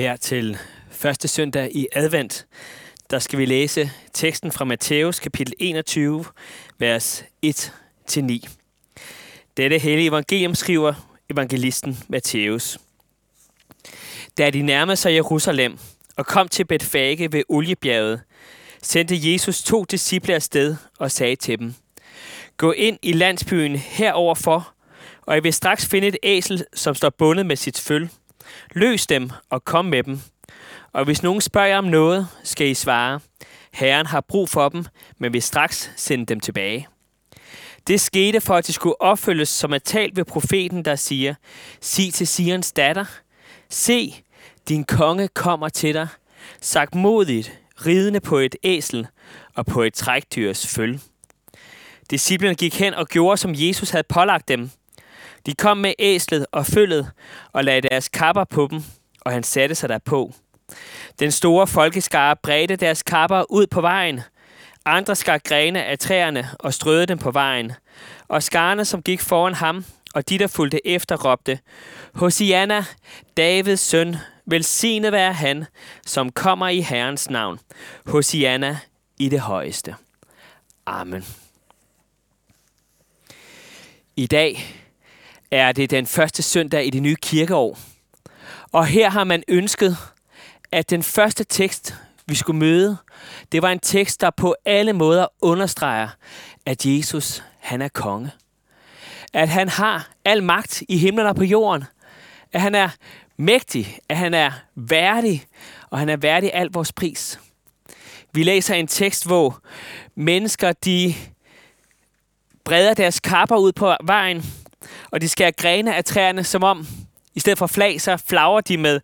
Her til første søndag i advent, der skal vi læse teksten fra Matthæus kapitel 21, vers 1-9. Dette hellige evangelium skriver evangelisten Matthæus. Da de nærmede sig Jerusalem og kom til Betfage ved Oliebjerget, sendte Jesus to disciple afsted og sagde til dem, Gå ind i landsbyen heroverfor, og I vil straks finde et æsel, som står bundet med sit føl. Løs dem og kom med dem. Og hvis nogen spørger jer om noget, skal I svare, Herren har brug for dem, men vil straks sende dem tilbage. Det skete for, at de skulle opfyldes, som er talt ved profeten, der siger, Sig til Sions datter, se, din konge kommer til dig, sagt modigt, ridende på et æsel og på et trækdyrs føl. Disciplerne gik hen og gjorde, som Jesus havde pålagt dem. De kom med æslet og følget og lagde deres kapper på dem, og han satte sig derpå. Den store folkeskare bredte deres kapper ud på vejen. Andre skar grene af træerne og strøede dem på vejen. Og skarne, som gik foran ham, og de, der fulgte efter, råbte, Hosianna, Davids søn, velsignet være han, som kommer i Herrens navn. Hosianna i det højeste. Amen. I dag er det den første søndag i det nye kirkeår. Og her har man ønsket, at den første tekst, vi skulle møde, det var en tekst, der på alle måder understreger, at Jesus, han er konge. At han har al magt i himlen og på jorden. At han er mægtig, at han er værdig, og han er værdig al vores pris. Vi læser en tekst, hvor mennesker, de breder deres kapper ud på vejen, og de skærer grene af træerne, som om i stedet for flag, så flager de med,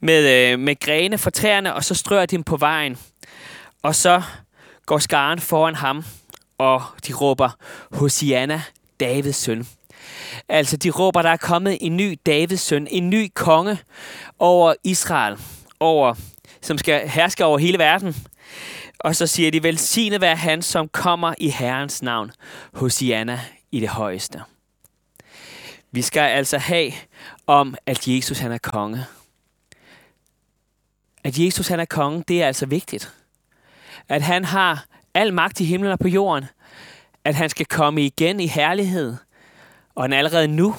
med, øh, med grene fra træerne, og så strør de dem på vejen. Og så går skaren foran ham, og de råber, Hosianna, Davids søn. Altså, de råber, der er kommet en ny Davids søn, en ny konge over Israel, over, som skal herske over hele verden. Og så siger de, velsignet være han, som kommer i Herrens navn, Hosianna i det højeste. Vi skal altså have om, at Jesus han er konge. At Jesus han er konge, det er altså vigtigt. At han har al magt i himlen og på jorden. At han skal komme igen i herlighed. Og han allerede nu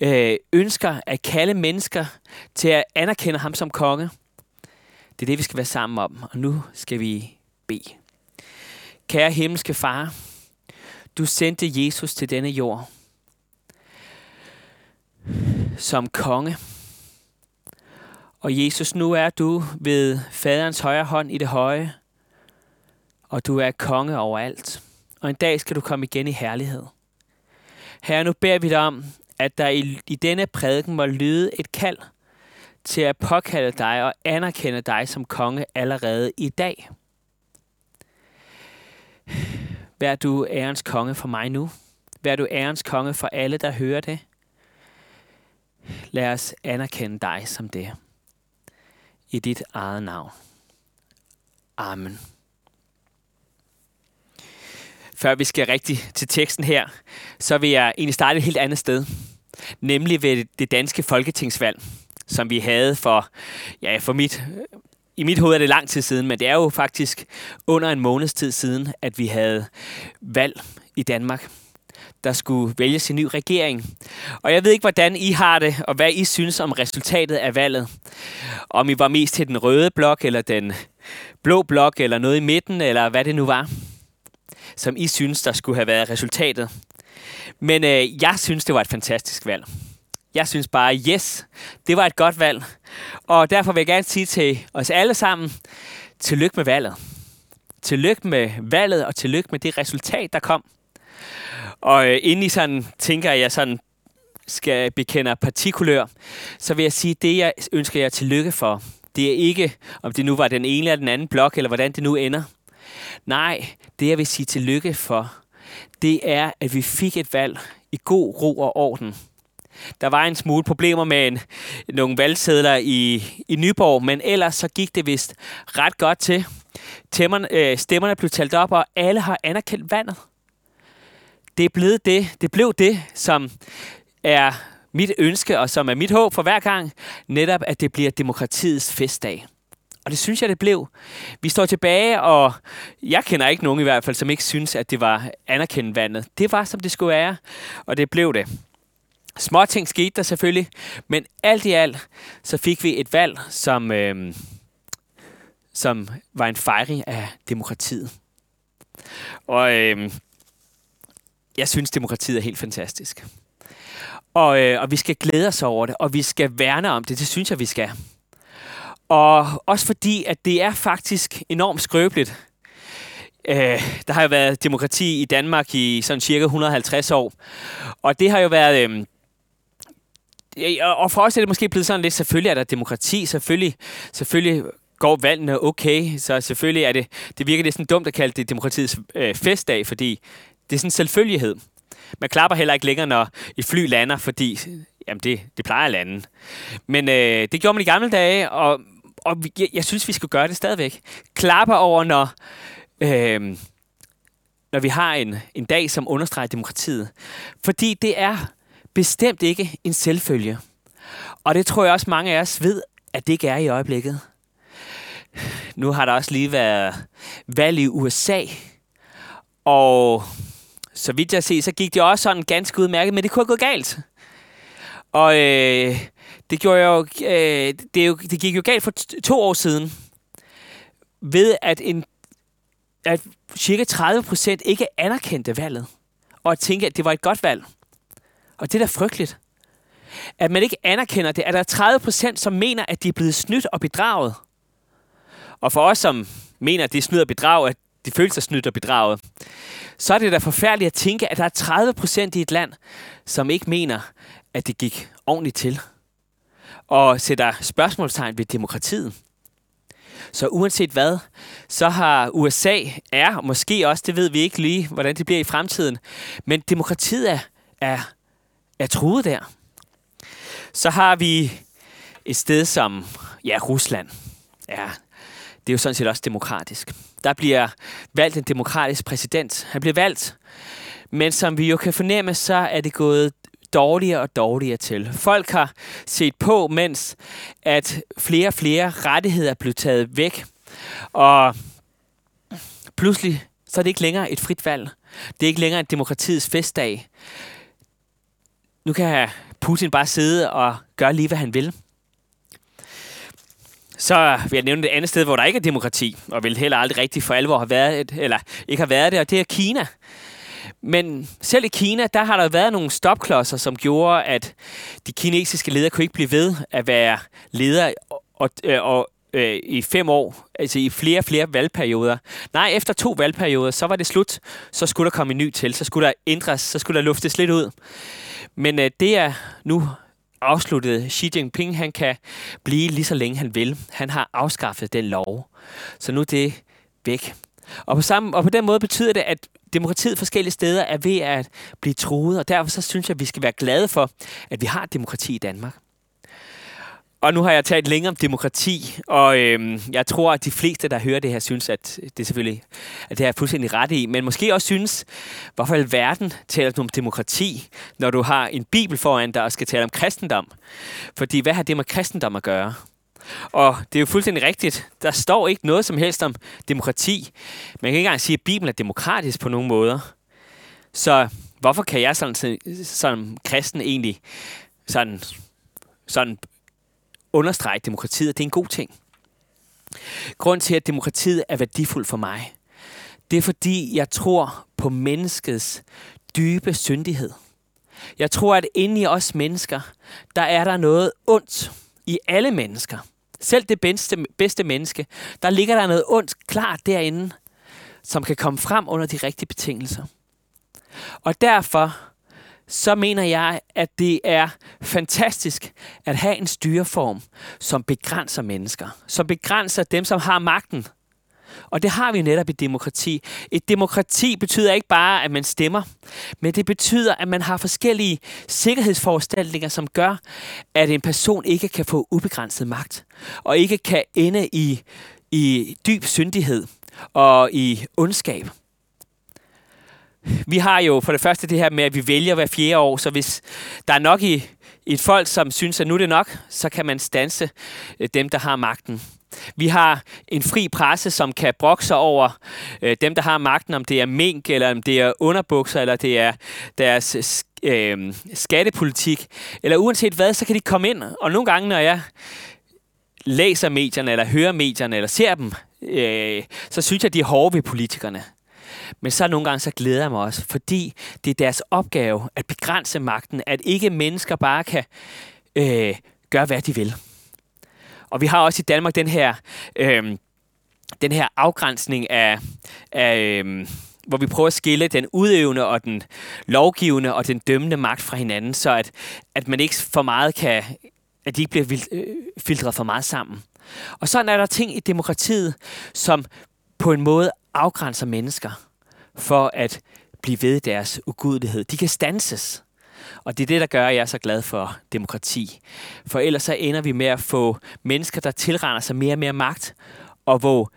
øh, ønsker at kalde mennesker til at anerkende ham som konge. Det er det, vi skal være sammen om. Og nu skal vi bede. Kære himmelske far, du sendte Jesus til denne jord som konge. Og Jesus, nu er du ved faderens højre hånd i det høje, og du er konge over alt. Og en dag skal du komme igen i herlighed. Herre, nu beder vi dig om, at der i, i denne prædiken må lyde et kald til at påkalde dig og anerkende dig som konge allerede i dag. Vær du ærens konge for mig nu. Vær du ærens konge for alle, der hører det. Lad os anerkende dig som det. I dit eget navn. Amen. Før vi skal rigtig til teksten her, så vil jeg egentlig starte et helt andet sted. Nemlig ved det danske folketingsvalg, som vi havde for, ja, for mit, i mit hoved er det lang tid siden, men det er jo faktisk under en måneds tid siden, at vi havde valg i Danmark der skulle vælges en ny regering. Og jeg ved ikke, hvordan I har det, og hvad I synes om resultatet af valget. Om I var mest til den røde blok, eller den blå blok, eller noget i midten, eller hvad det nu var, som I synes, der skulle have været resultatet. Men øh, jeg synes, det var et fantastisk valg. Jeg synes bare, yes, det var et godt valg. Og derfor vil jeg gerne sige til os alle sammen, tillykke med valget. Tillykke med valget, og tillykke med det resultat, der kom. Og øh, inden I sådan tænker, at jeg sådan skal bekende partikulør, så vil jeg sige, at det, jeg ønsker jer tillykke for, det er ikke, om det nu var den ene eller den anden blok, eller hvordan det nu ender. Nej, det jeg vil sige tillykke for, det er, at vi fik et valg i god ro og orden. Der var en smule problemer med en, nogle valgsedler i, i Nyborg, men ellers så gik det vist ret godt til. Temmerne, øh, stemmerne blev talt op, og alle har anerkendt vandet det er blevet det, det blev det, som er mit ønske, og som er mit håb for hver gang, netop at det bliver demokratiets festdag. Og det synes jeg, det blev. Vi står tilbage, og jeg kender ikke nogen i hvert fald, som ikke synes, at det var anerkendt vandet. Det var, som det skulle være, og det blev det. Små ting skete der selvfølgelig, men alt i alt, så fik vi et valg, som, øh, som var en fejring af demokratiet. Og øh, jeg synes, demokratiet er helt fantastisk. Og, øh, og vi skal glæde os over det, og vi skal værne om det. Det synes jeg, vi skal. Og også fordi, at det er faktisk enormt skrøbeligt. Øh, der har jo været demokrati i Danmark i sådan cirka 150 år. Og det har jo været... Øh, og for os er det måske blevet sådan lidt, selvfølgelig er der demokrati, selvfølgelig, selvfølgelig går valgene okay, så selvfølgelig er det, det virker det sådan dumt at kalde det demokratiets øh, festdag, fordi det er sådan en selvfølgelighed. Man klapper heller ikke længere, når et fly lander, fordi jamen det, det plejer at lande. Men øh, det gjorde man i gamle dage, og, og jeg, jeg synes, vi skal gøre det stadigvæk. Klapper over, når, øh, når vi har en, en dag, som understreger demokratiet. Fordi det er bestemt ikke en selvfølge. Og det tror jeg også mange af os ved, at det ikke er i øjeblikket. Nu har der også lige været valg i USA, og så vidt jeg ser, så gik det også sådan ganske udmærket, men det kunne have gået galt. Og øh, det, gjorde jo, øh, det, jo, det gik jo galt for to år siden, ved at, en, at cirka 30 procent ikke anerkendte valget, og at tænke, at det var et godt valg. Og det er da frygteligt. At man ikke anerkender det. At der er 30 procent, som mener, at de er blevet snydt og bedraget. Og for os, som mener, at det er snyd og bedrag, at de føler sig snydt og bedraget, så er det da forfærdeligt at tænke, at der er 30 procent i et land, som ikke mener, at det gik ordentligt til. Og sætter spørgsmålstegn ved demokratiet. Så uanset hvad, så har USA er, måske også, det ved vi ikke lige, hvordan det bliver i fremtiden, men demokratiet er, er, er truet der. Så har vi et sted som, ja, Rusland. Ja, det er jo sådan set også demokratisk. Der bliver valgt en demokratisk præsident. Han bliver valgt, men som vi jo kan fornemme, så er det gået dårligere og dårligere til. Folk har set på, mens at flere og flere rettigheder er blevet taget væk. Og pludselig så er det ikke længere et frit valg. Det er ikke længere en demokratiets festdag. Nu kan Putin bare sidde og gøre lige, hvad han vil. Så vil jeg nævne et andet sted, hvor der ikke er demokrati, og vil heller aldrig rigtig for alvor have været, eller ikke har været det, og det er Kina. Men selv i Kina, der har der været nogle stopklodser, som gjorde, at de kinesiske ledere kunne ikke blive ved at være ledere og, og, øh, og øh, i fem år, altså i flere og flere valgperioder. Nej, efter to valgperioder, så var det slut. Så skulle der komme en ny til, så skulle der ændres, så skulle der luftes lidt ud. Men øh, det er nu afsluttet. Xi Jinping han kan blive lige så længe han vil. Han har afskaffet den lov. Så nu er det væk. Og på, samme, og på den måde betyder det, at demokratiet forskellige steder er ved at blive truet, og derfor så synes jeg, at vi skal være glade for, at vi har demokrati i Danmark. Og nu har jeg talt længere om demokrati, og øhm, jeg tror, at de fleste, der hører det her, synes, at det selvfølgelig at det er fuldstændig ret i. Men måske også synes, hvorfor i verden taler du om demokrati, når du har en bibel foran dig og skal tale om kristendom? Fordi hvad har det med kristendom at gøre? Og det er jo fuldstændig rigtigt. Der står ikke noget som helst om demokrati. Man kan ikke engang sige, at Bibelen er demokratisk på nogen måder. Så hvorfor kan jeg sådan, sådan kristen egentlig sådan, sådan understrege demokratiet? Det er en god ting. Grunden til, at demokratiet er værdifuldt for mig, det er fordi, jeg tror på menneskets dybe syndighed. Jeg tror, at inde i os mennesker, der er der noget ondt i alle mennesker. Selv det bedste, bedste menneske, der ligger der noget ondt klart derinde, som kan komme frem under de rigtige betingelser. Og derfor så mener jeg, at det er fantastisk at have en styreform, som begrænser mennesker. Som begrænser dem, som har magten. Og det har vi netop i demokrati. Et demokrati betyder ikke bare, at man stemmer, men det betyder, at man har forskellige sikkerhedsforanstaltninger, som gør, at en person ikke kan få ubegrænset magt, og ikke kan ende i, i dyb syndighed og i ondskab. Vi har jo for det første det her med, at vi vælger hver fjerde år, så hvis der er nok i, i et folk, som synes, at nu er det nok, så kan man stanse øh, dem, der har magten. Vi har en fri presse, som kan brokse over øh, dem, der har magten, om det er mink, eller om det er underbukser, eller det er deres øh, øh, skattepolitik, eller uanset hvad, så kan de komme ind. Og nogle gange, når jeg læser medierne, eller hører medierne, eller ser dem, øh, så synes jeg, de er hårde ved politikerne. Men så nogle gange så glæder jeg mig også, fordi det er deres opgave at begrænse magten, at ikke mennesker bare kan øh, gøre, hvad de vil. Og vi har også i Danmark den her, øh, den her afgrænsning af, af øh, hvor vi prøver at skille den udøvende og den lovgivende og den dømmende magt fra hinanden, så at, at man ikke for meget kan, at de ikke bliver øh, filtreret for meget sammen. Og sådan er der ting i demokratiet, som på en måde afgrænser mennesker for at blive ved deres ugudelighed. De kan stanses. Og det er det, der gør, at jeg er så glad for demokrati. For ellers så ender vi med at få mennesker, der tilrender sig mere og mere magt, og hvor,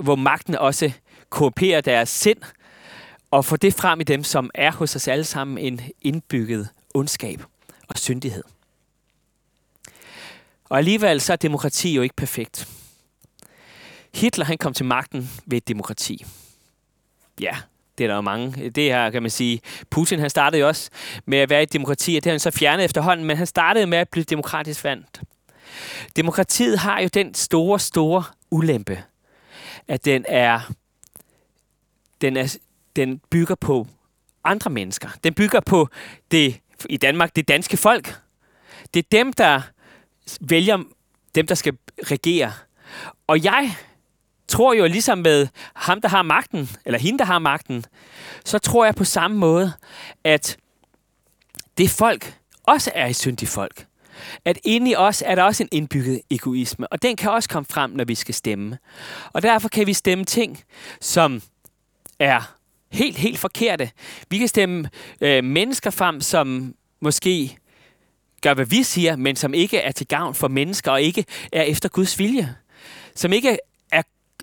hvor magten også korrumperer deres sind, og få det frem i dem, som er hos os alle sammen en indbygget ondskab og syndighed. Og alligevel så er demokrati jo ikke perfekt. Hitler han kom til magten ved et demokrati. Ja, det er der jo mange. Det her kan man sige. Putin han startede jo også med at være et demokrati, og det har han så fjernet efterhånden, men han startede med at blive demokratisk vandt. Demokratiet har jo den store, store ulempe, at den er, den er, den bygger på andre mennesker. Den bygger på det, i Danmark, det danske folk. Det er dem, der vælger dem, der skal regere. Og jeg tror jo ligesom med ham, der har magten, eller hende, der har magten, så tror jeg på samme måde, at det folk også er et syndigt folk. At inde i os er der også en indbygget egoisme, og den kan også komme frem, når vi skal stemme. Og derfor kan vi stemme ting, som er helt, helt forkerte. Vi kan stemme øh, mennesker frem, som måske gør, hvad vi siger, men som ikke er til gavn for mennesker, og ikke er efter Guds vilje. Som ikke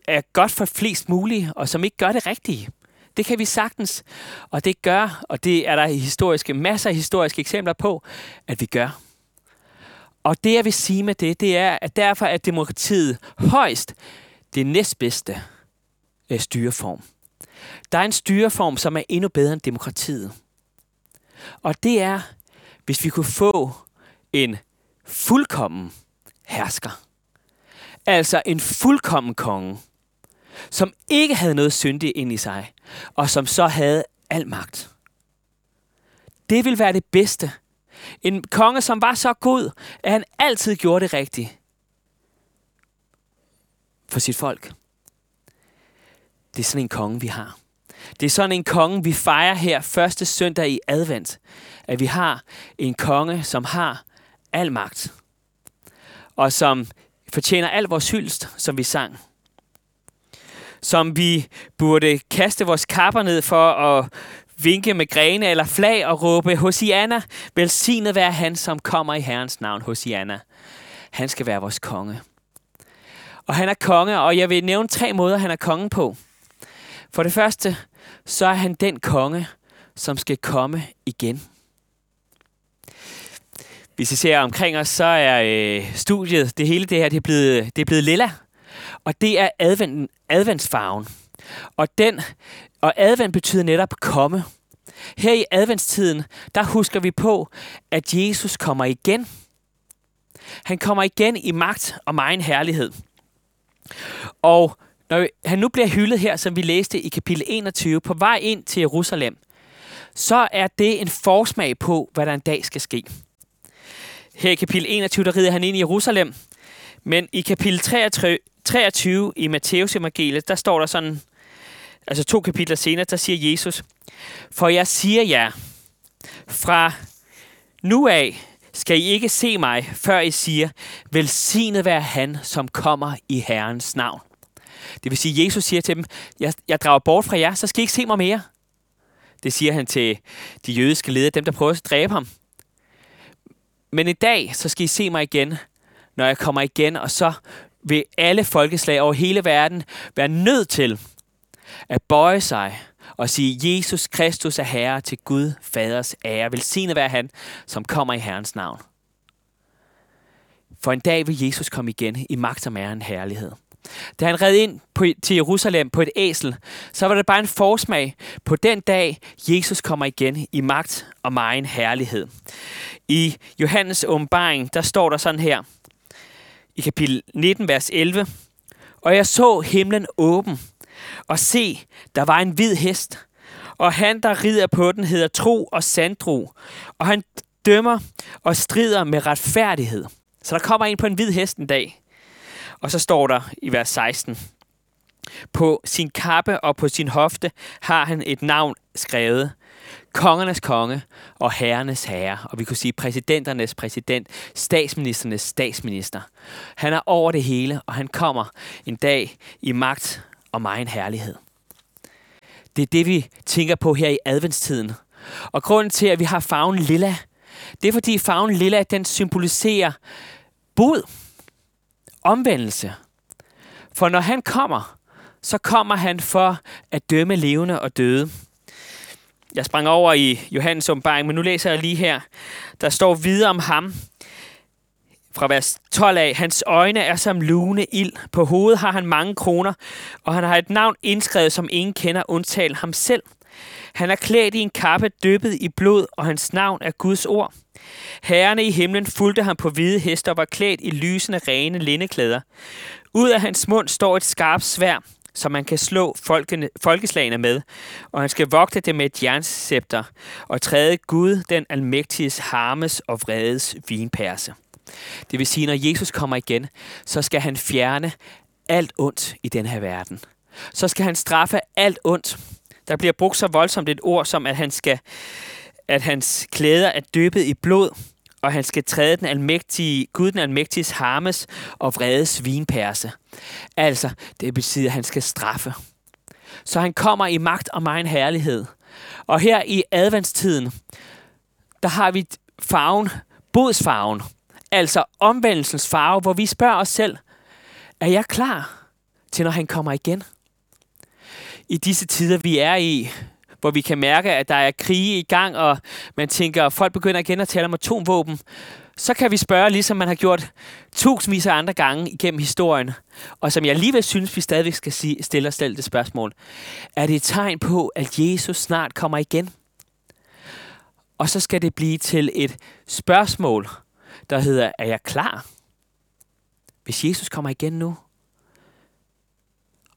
er, godt for flest mulige, og som ikke gør det rigtige. Det kan vi sagtens, og det gør, og det er der historiske, masser af historiske eksempler på, at vi gør. Og det, jeg vil sige med det, det er, at derfor er demokratiet højst det næstbedste øh, styreform. Der er en styreform, som er endnu bedre end demokratiet. Og det er, hvis vi kunne få en fuldkommen hersker. Altså en fuldkommen konge, som ikke havde noget syndigt ind i sig, og som så havde al magt. Det vil være det bedste. En konge, som var så god, at han altid gjorde det rigtige for sit folk. Det er sådan en konge, vi har. Det er sådan en konge, vi fejrer her første søndag i advent. At vi har en konge, som har al magt. Og som fortjener al vores hyldest, som vi sang. Som vi burde kaste vores kapper ned for at vinke med grene eller flag og råbe, Hosianna, velsignet være han, som kommer i Herrens navn, Hosianna. Han skal være vores konge. Og han er konge, og jeg vil nævne tre måder, han er kongen på. For det første, så er han den konge, som skal komme igen. Hvis vi ser omkring os, så er øh, studiet, det hele det her, det er blevet, det er blevet lilla. Og det er advent, adventsfarven. Og, den, og advent betyder netop komme. Her i adventstiden, der husker vi på, at Jesus kommer igen. Han kommer igen i magt og megen herlighed. Og når han nu bliver hyldet her, som vi læste i kapitel 21, på vej ind til Jerusalem, så er det en forsmag på, hvad der en dag skal ske. Her i kapitel 21, der rider han ind i Jerusalem, men i kapitel 23, 23 i Matteus evangeliet, der står der sådan, altså to kapitler senere, der siger Jesus, For jeg siger jer, fra nu af skal I ikke se mig, før I siger, velsignet være han, som kommer i Herrens navn. Det vil sige, Jesus siger til dem, jeg, jeg drager bort fra jer, så skal I ikke se mig mere. Det siger han til de jødiske ledere, dem der prøver at dræbe ham. Men i dag, så skal I se mig igen, når jeg kommer igen, og så vil alle folkeslag over hele verden være nødt til at bøje sig og sige, Jesus Kristus er Herre til Gud, Faders ære. Velsignet være han, som kommer i Herrens navn. For en dag vil Jesus komme igen i magt og æren herlighed. Da han red ind på, til Jerusalem på et æsel, så var det bare en forsmag på den dag, Jesus kommer igen i magt og megen herlighed. I Johannes åbenbaring, der står der sådan her, i kapitel 19, vers 11, Og jeg så himlen åben, og se, der var en hvid hest, og han, der rider på den, hedder Tro og Sandro, og han dømmer og strider med retfærdighed. Så der kommer en på en hvid hest en dag. Og så står der i vers 16, på sin kappe og på sin hofte har han et navn skrevet. Kongernes konge og herrenes herre. Og vi kunne sige præsidenternes præsident, statsministernes statsminister. Han er over det hele, og han kommer en dag i magt og megen herlighed. Det er det, vi tænker på her i adventstiden. Og grunden til, at vi har farven lilla, det er fordi farven lilla, den symboliserer bod, omvendelse. For når han kommer, så kommer han for at dømme levende og døde. Jeg sprang over i Johannes åbenbaring, men nu læser jeg lige her. Der står videre om ham, fra vers 12 af. Hans øjne er som lune ild. På hovedet har han mange kroner, og han har et navn indskrevet, som ingen kender, undtagen ham selv. Han er klædt i en kappe dyppet i blod, og hans navn er Guds ord. Herrene i himlen fulgte ham på hvide heste og var klædt i lysende, rene lindeklæder. Ud af hans mund står et skarpt svær, som man kan slå folkene, folkeslagene med, og han skal vogte det med et jernscepter og træde Gud, den almægtiges harmes og vredes vinperse. Det vil sige, når Jesus kommer igen, så skal han fjerne alt ondt i den her verden. Så skal han straffe alt ondt. Der bliver brugt så voldsomt et ord, som at han skal at hans klæder er døbet i blod, og han skal træde den almægtige, Gud den almægtiges harmes og vredes vinperse. Altså, det betyder, at han skal straffe. Så han kommer i magt og megen herlighed. Og her i adventstiden, der har vi farven, bodsfarven, altså omvendelsens farve, hvor vi spørger os selv, er jeg klar til, når han kommer igen? I disse tider, vi er i, hvor vi kan mærke, at der er krige i gang, og man tænker, at folk begynder igen at tale om atomvåben, så kan vi spørge, ligesom man har gjort tusindvis af andre gange igennem historien, og som jeg alligevel synes, vi stadigvæk skal sige, stille os selv det spørgsmål. Er det et tegn på, at Jesus snart kommer igen? Og så skal det blive til et spørgsmål, der hedder, er jeg klar? Hvis Jesus kommer igen nu,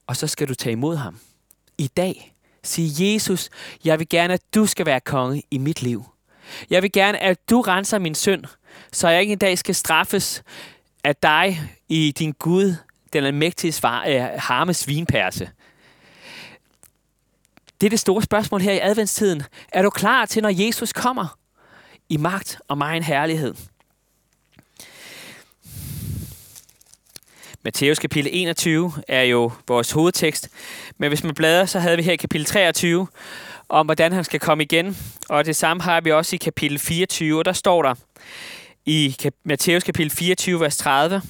og så skal du tage imod ham i dag. Sige, Jesus, jeg vil gerne, at du skal være konge i mit liv. Jeg vil gerne, at du renser min synd, så jeg ikke en dag skal straffes af dig i din Gud, den almægtige svar, øh, harmes vinperse. Det er det store spørgsmål her i adventstiden. Er du klar til, når Jesus kommer i magt og megen herlighed? Matteus kapitel 21 er jo vores hovedtekst, men hvis man bladrer, så havde vi her kapitel 23 om, hvordan han skal komme igen. Og det samme har vi også i kapitel 24, og der står der i Matteus kapitel 24, vers 30.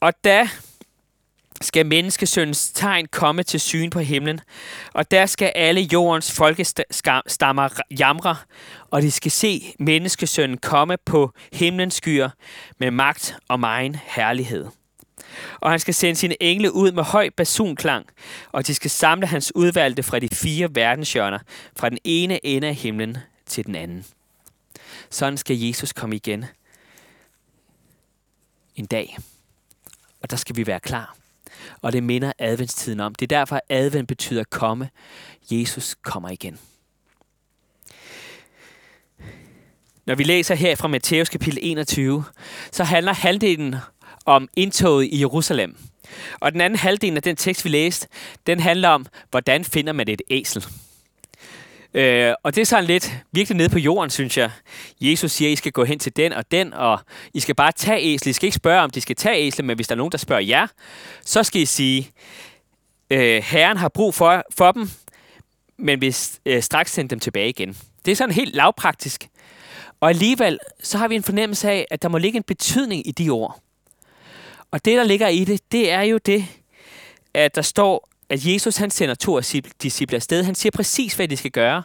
Og da skal menneskesøndens tegn komme til syn på himlen, og der skal alle jordens folkestammer jamre, og de skal se menneskesønnen komme på himlens skyer med magt og megen herlighed og han skal sende sine engle ud med høj basunklang, og de skal samle hans udvalgte fra de fire verdenshjørner, fra den ene ende af himlen til den anden. Sådan skal Jesus komme igen en dag. Og der skal vi være klar. Og det minder adventstiden om. Det er derfor, at advent betyder komme. Jesus kommer igen. Når vi læser her fra Matthæus kapitel 21, så handler halvdelen om indtoget i Jerusalem. Og den anden halvdel af den tekst, vi læste, den handler om, hvordan finder man et æsel. Øh, og det er sådan lidt virkelig nede på jorden, synes jeg. Jesus siger, at I skal gå hen til den og den, og I skal bare tage æsel. I skal ikke spørge, om de skal tage æsel, men hvis der er nogen, der spørger jer, så skal I sige, øh, Herren har brug for, for dem, men vil øh, straks sende dem tilbage igen. Det er sådan helt lavpraktisk. Og alligevel, så har vi en fornemmelse af, at der må ligge en betydning i de ord. Og det, der ligger i det, det er jo det, at der står, at Jesus han sender to disciple afsted. Han siger præcis, hvad de skal gøre.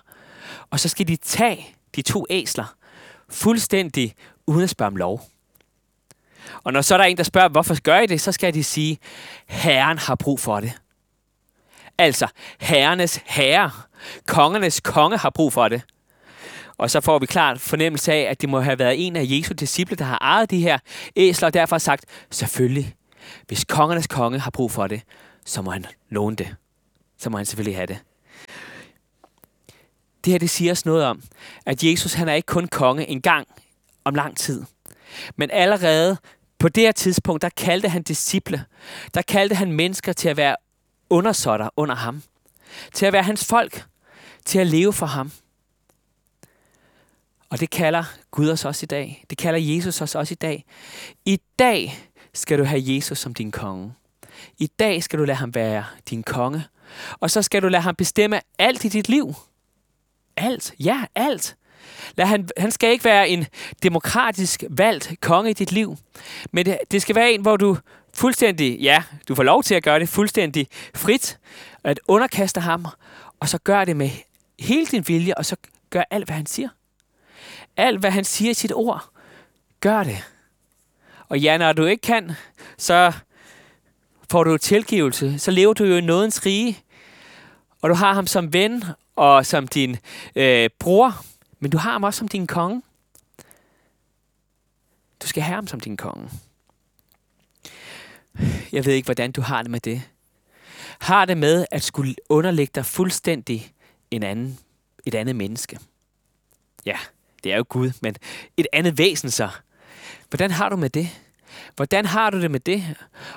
Og så skal de tage de to æsler fuldstændig uden at spørge om lov. Og når så er der en, der spørger, hvorfor gør I det, så skal de sige, Herren har brug for det. Altså, herrenes herre, kongernes konge har brug for det. Og så får vi klart fornemmelse af, at det må have været en af Jesu disciple, der har ejet de her æsler, og derfor har sagt, selvfølgelig, hvis kongernes konge har brug for det, så må han låne det. Så må han selvfølgelig have det. Det her, det siger os noget om, at Jesus, han er ikke kun konge en gang om lang tid. Men allerede på det her tidspunkt, der kaldte han disciple. Der kaldte han mennesker til at være undersåtter under ham. Til at være hans folk. Til at leve for ham. Og det kalder Gud os også i dag. Det kalder Jesus os også i dag. I dag skal du have Jesus som din konge. I dag skal du lade ham være din konge. Og så skal du lade ham bestemme alt i dit liv. Alt. Ja, alt. Lad han, han skal ikke være en demokratisk valgt konge i dit liv. Men det, det skal være en, hvor du fuldstændig, ja, du får lov til at gøre det fuldstændig frit. At underkaste ham, og så gør det med hele din vilje, og så gør alt, hvad han siger. Alt, hvad han siger i sit ord, gør det. Og ja, når du ikke kan, så får du tilgivelse. Så lever du jo i nådens rige. Og du har ham som ven og som din øh, bror. Men du har ham også som din konge. Du skal have ham som din konge. Jeg ved ikke, hvordan du har det med det. Har det med at skulle underlægge dig fuldstændig en anden, et andet menneske. Ja, det er jo Gud, men et andet væsen så. Hvordan har du med det? Hvordan har du det med det?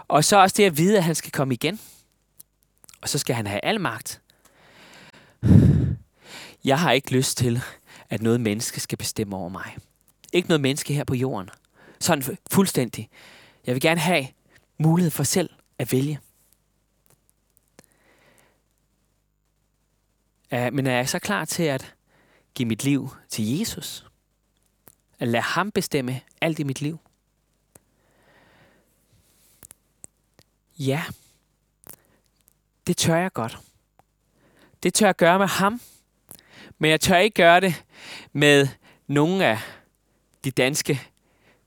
Og så også det at vide, at han skal komme igen. Og så skal han have al magt. Jeg har ikke lyst til, at noget menneske skal bestemme over mig. Ikke noget menneske her på jorden. Sådan fuldstændig. Jeg vil gerne have mulighed for selv at vælge. Men er jeg så klar til at give mit liv til Jesus? At lade ham bestemme alt i mit liv? Ja, det tør jeg godt. Det tør jeg gøre med ham, men jeg tør ikke gøre det med nogen af de danske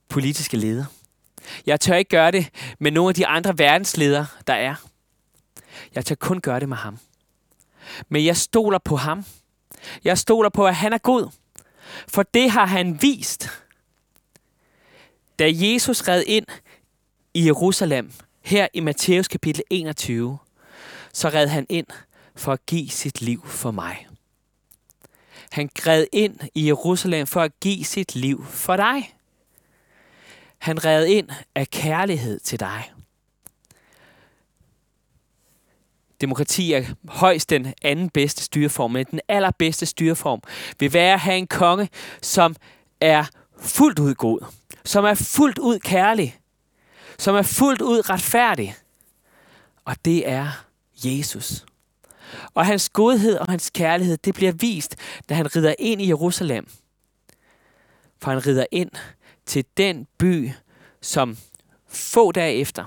politiske ledere. Jeg tør ikke gøre det med nogle af de andre verdensledere, der er. Jeg tør kun gøre det med ham. Men jeg stoler på ham. Jeg stoler på, at han er god. For det har han vist. Da Jesus red ind i Jerusalem, her i Matthæus kapitel 21, så red han ind for at give sit liv for mig. Han red ind i Jerusalem for at give sit liv for dig. Han red ind af kærlighed til dig. Demokrati er højst den anden bedste styreform, men den allerbedste styreform vil være at have en konge, som er fuldt ud god, som er fuldt ud kærlig, som er fuldt ud retfærdig. Og det er Jesus. Og hans godhed og hans kærlighed, det bliver vist, da han rider ind i Jerusalem. For han rider ind til den by, som få dage efter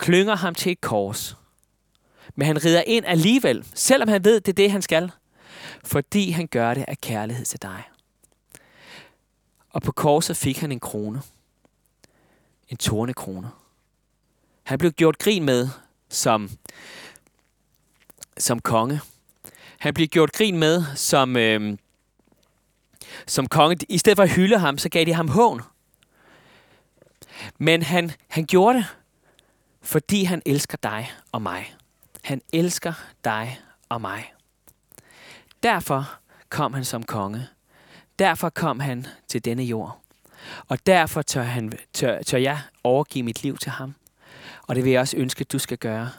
klynger ham til et kors. Men han rider ind alligevel, selvom han ved, det er det, han skal. Fordi han gør det af kærlighed til dig. Og på korset fik han en krone. En tornekrone. Han blev gjort grin med som som konge. Han blev gjort grin med som, øh, som konge. I stedet for at hylde ham, så gav de ham hån. Men han, han gjorde det, fordi han elsker dig og mig. Han elsker dig og mig. Derfor kom han som konge. Derfor kom han til denne jord. Og derfor tør, han, tør, tør jeg overgive mit liv til ham. Og det vil jeg også ønske, at du skal gøre.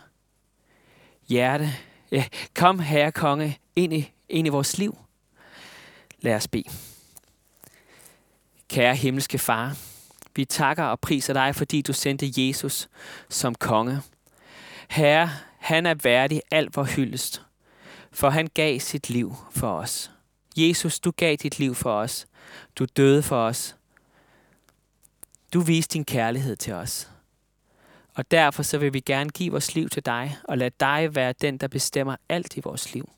Hjerte, Ja, kom, Herre Konge, ind i, ind i vores liv. Lad os bede. Kære himmelske Far, vi takker og priser dig, fordi du sendte Jesus som konge. Herre, han er værdig alt for hyldest, for han gav sit liv for os. Jesus, du gav dit liv for os. Du døde for os. Du viste din kærlighed til os. Og derfor så vil vi gerne give vores liv til dig, og lade dig være den, der bestemmer alt i vores liv.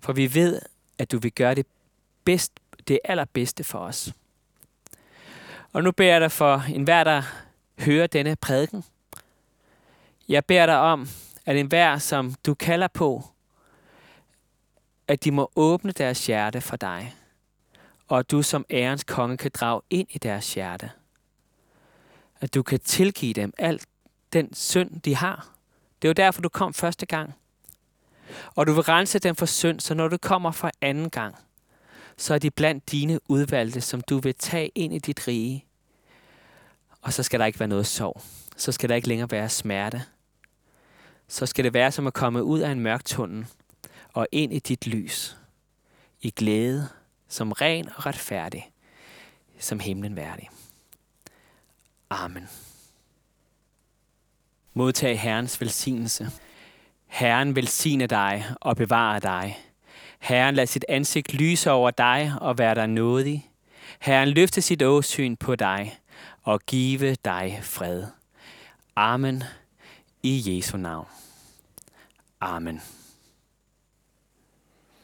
For vi ved, at du vil gøre det, bedst, det allerbedste for os. Og nu beder jeg dig for enhver, der hører denne prædiken. Jeg beder dig om, at enhver, som du kalder på, at de må åbne deres hjerte for dig, og at du som ærens konge kan drage ind i deres hjerte. At du kan tilgive dem alt den synd, de har. Det er jo derfor, du kom første gang. Og du vil rense dem for synd, så når du kommer for anden gang, så er de blandt dine udvalgte, som du vil tage ind i dit rige. Og så skal der ikke være noget sorg. Så skal der ikke længere være smerte. Så skal det være som at komme ud af en mørk tunnel og ind i dit lys. I glæde, som ren og retfærdig, som himlen værdig. Amen. Modtag Herrens velsignelse. Herren velsigne dig og bevare dig. Herren lad sit ansigt lyse over dig og være dig nådig. Herren løfte sit åsyn på dig og give dig fred. Amen. I Jesu navn. Amen.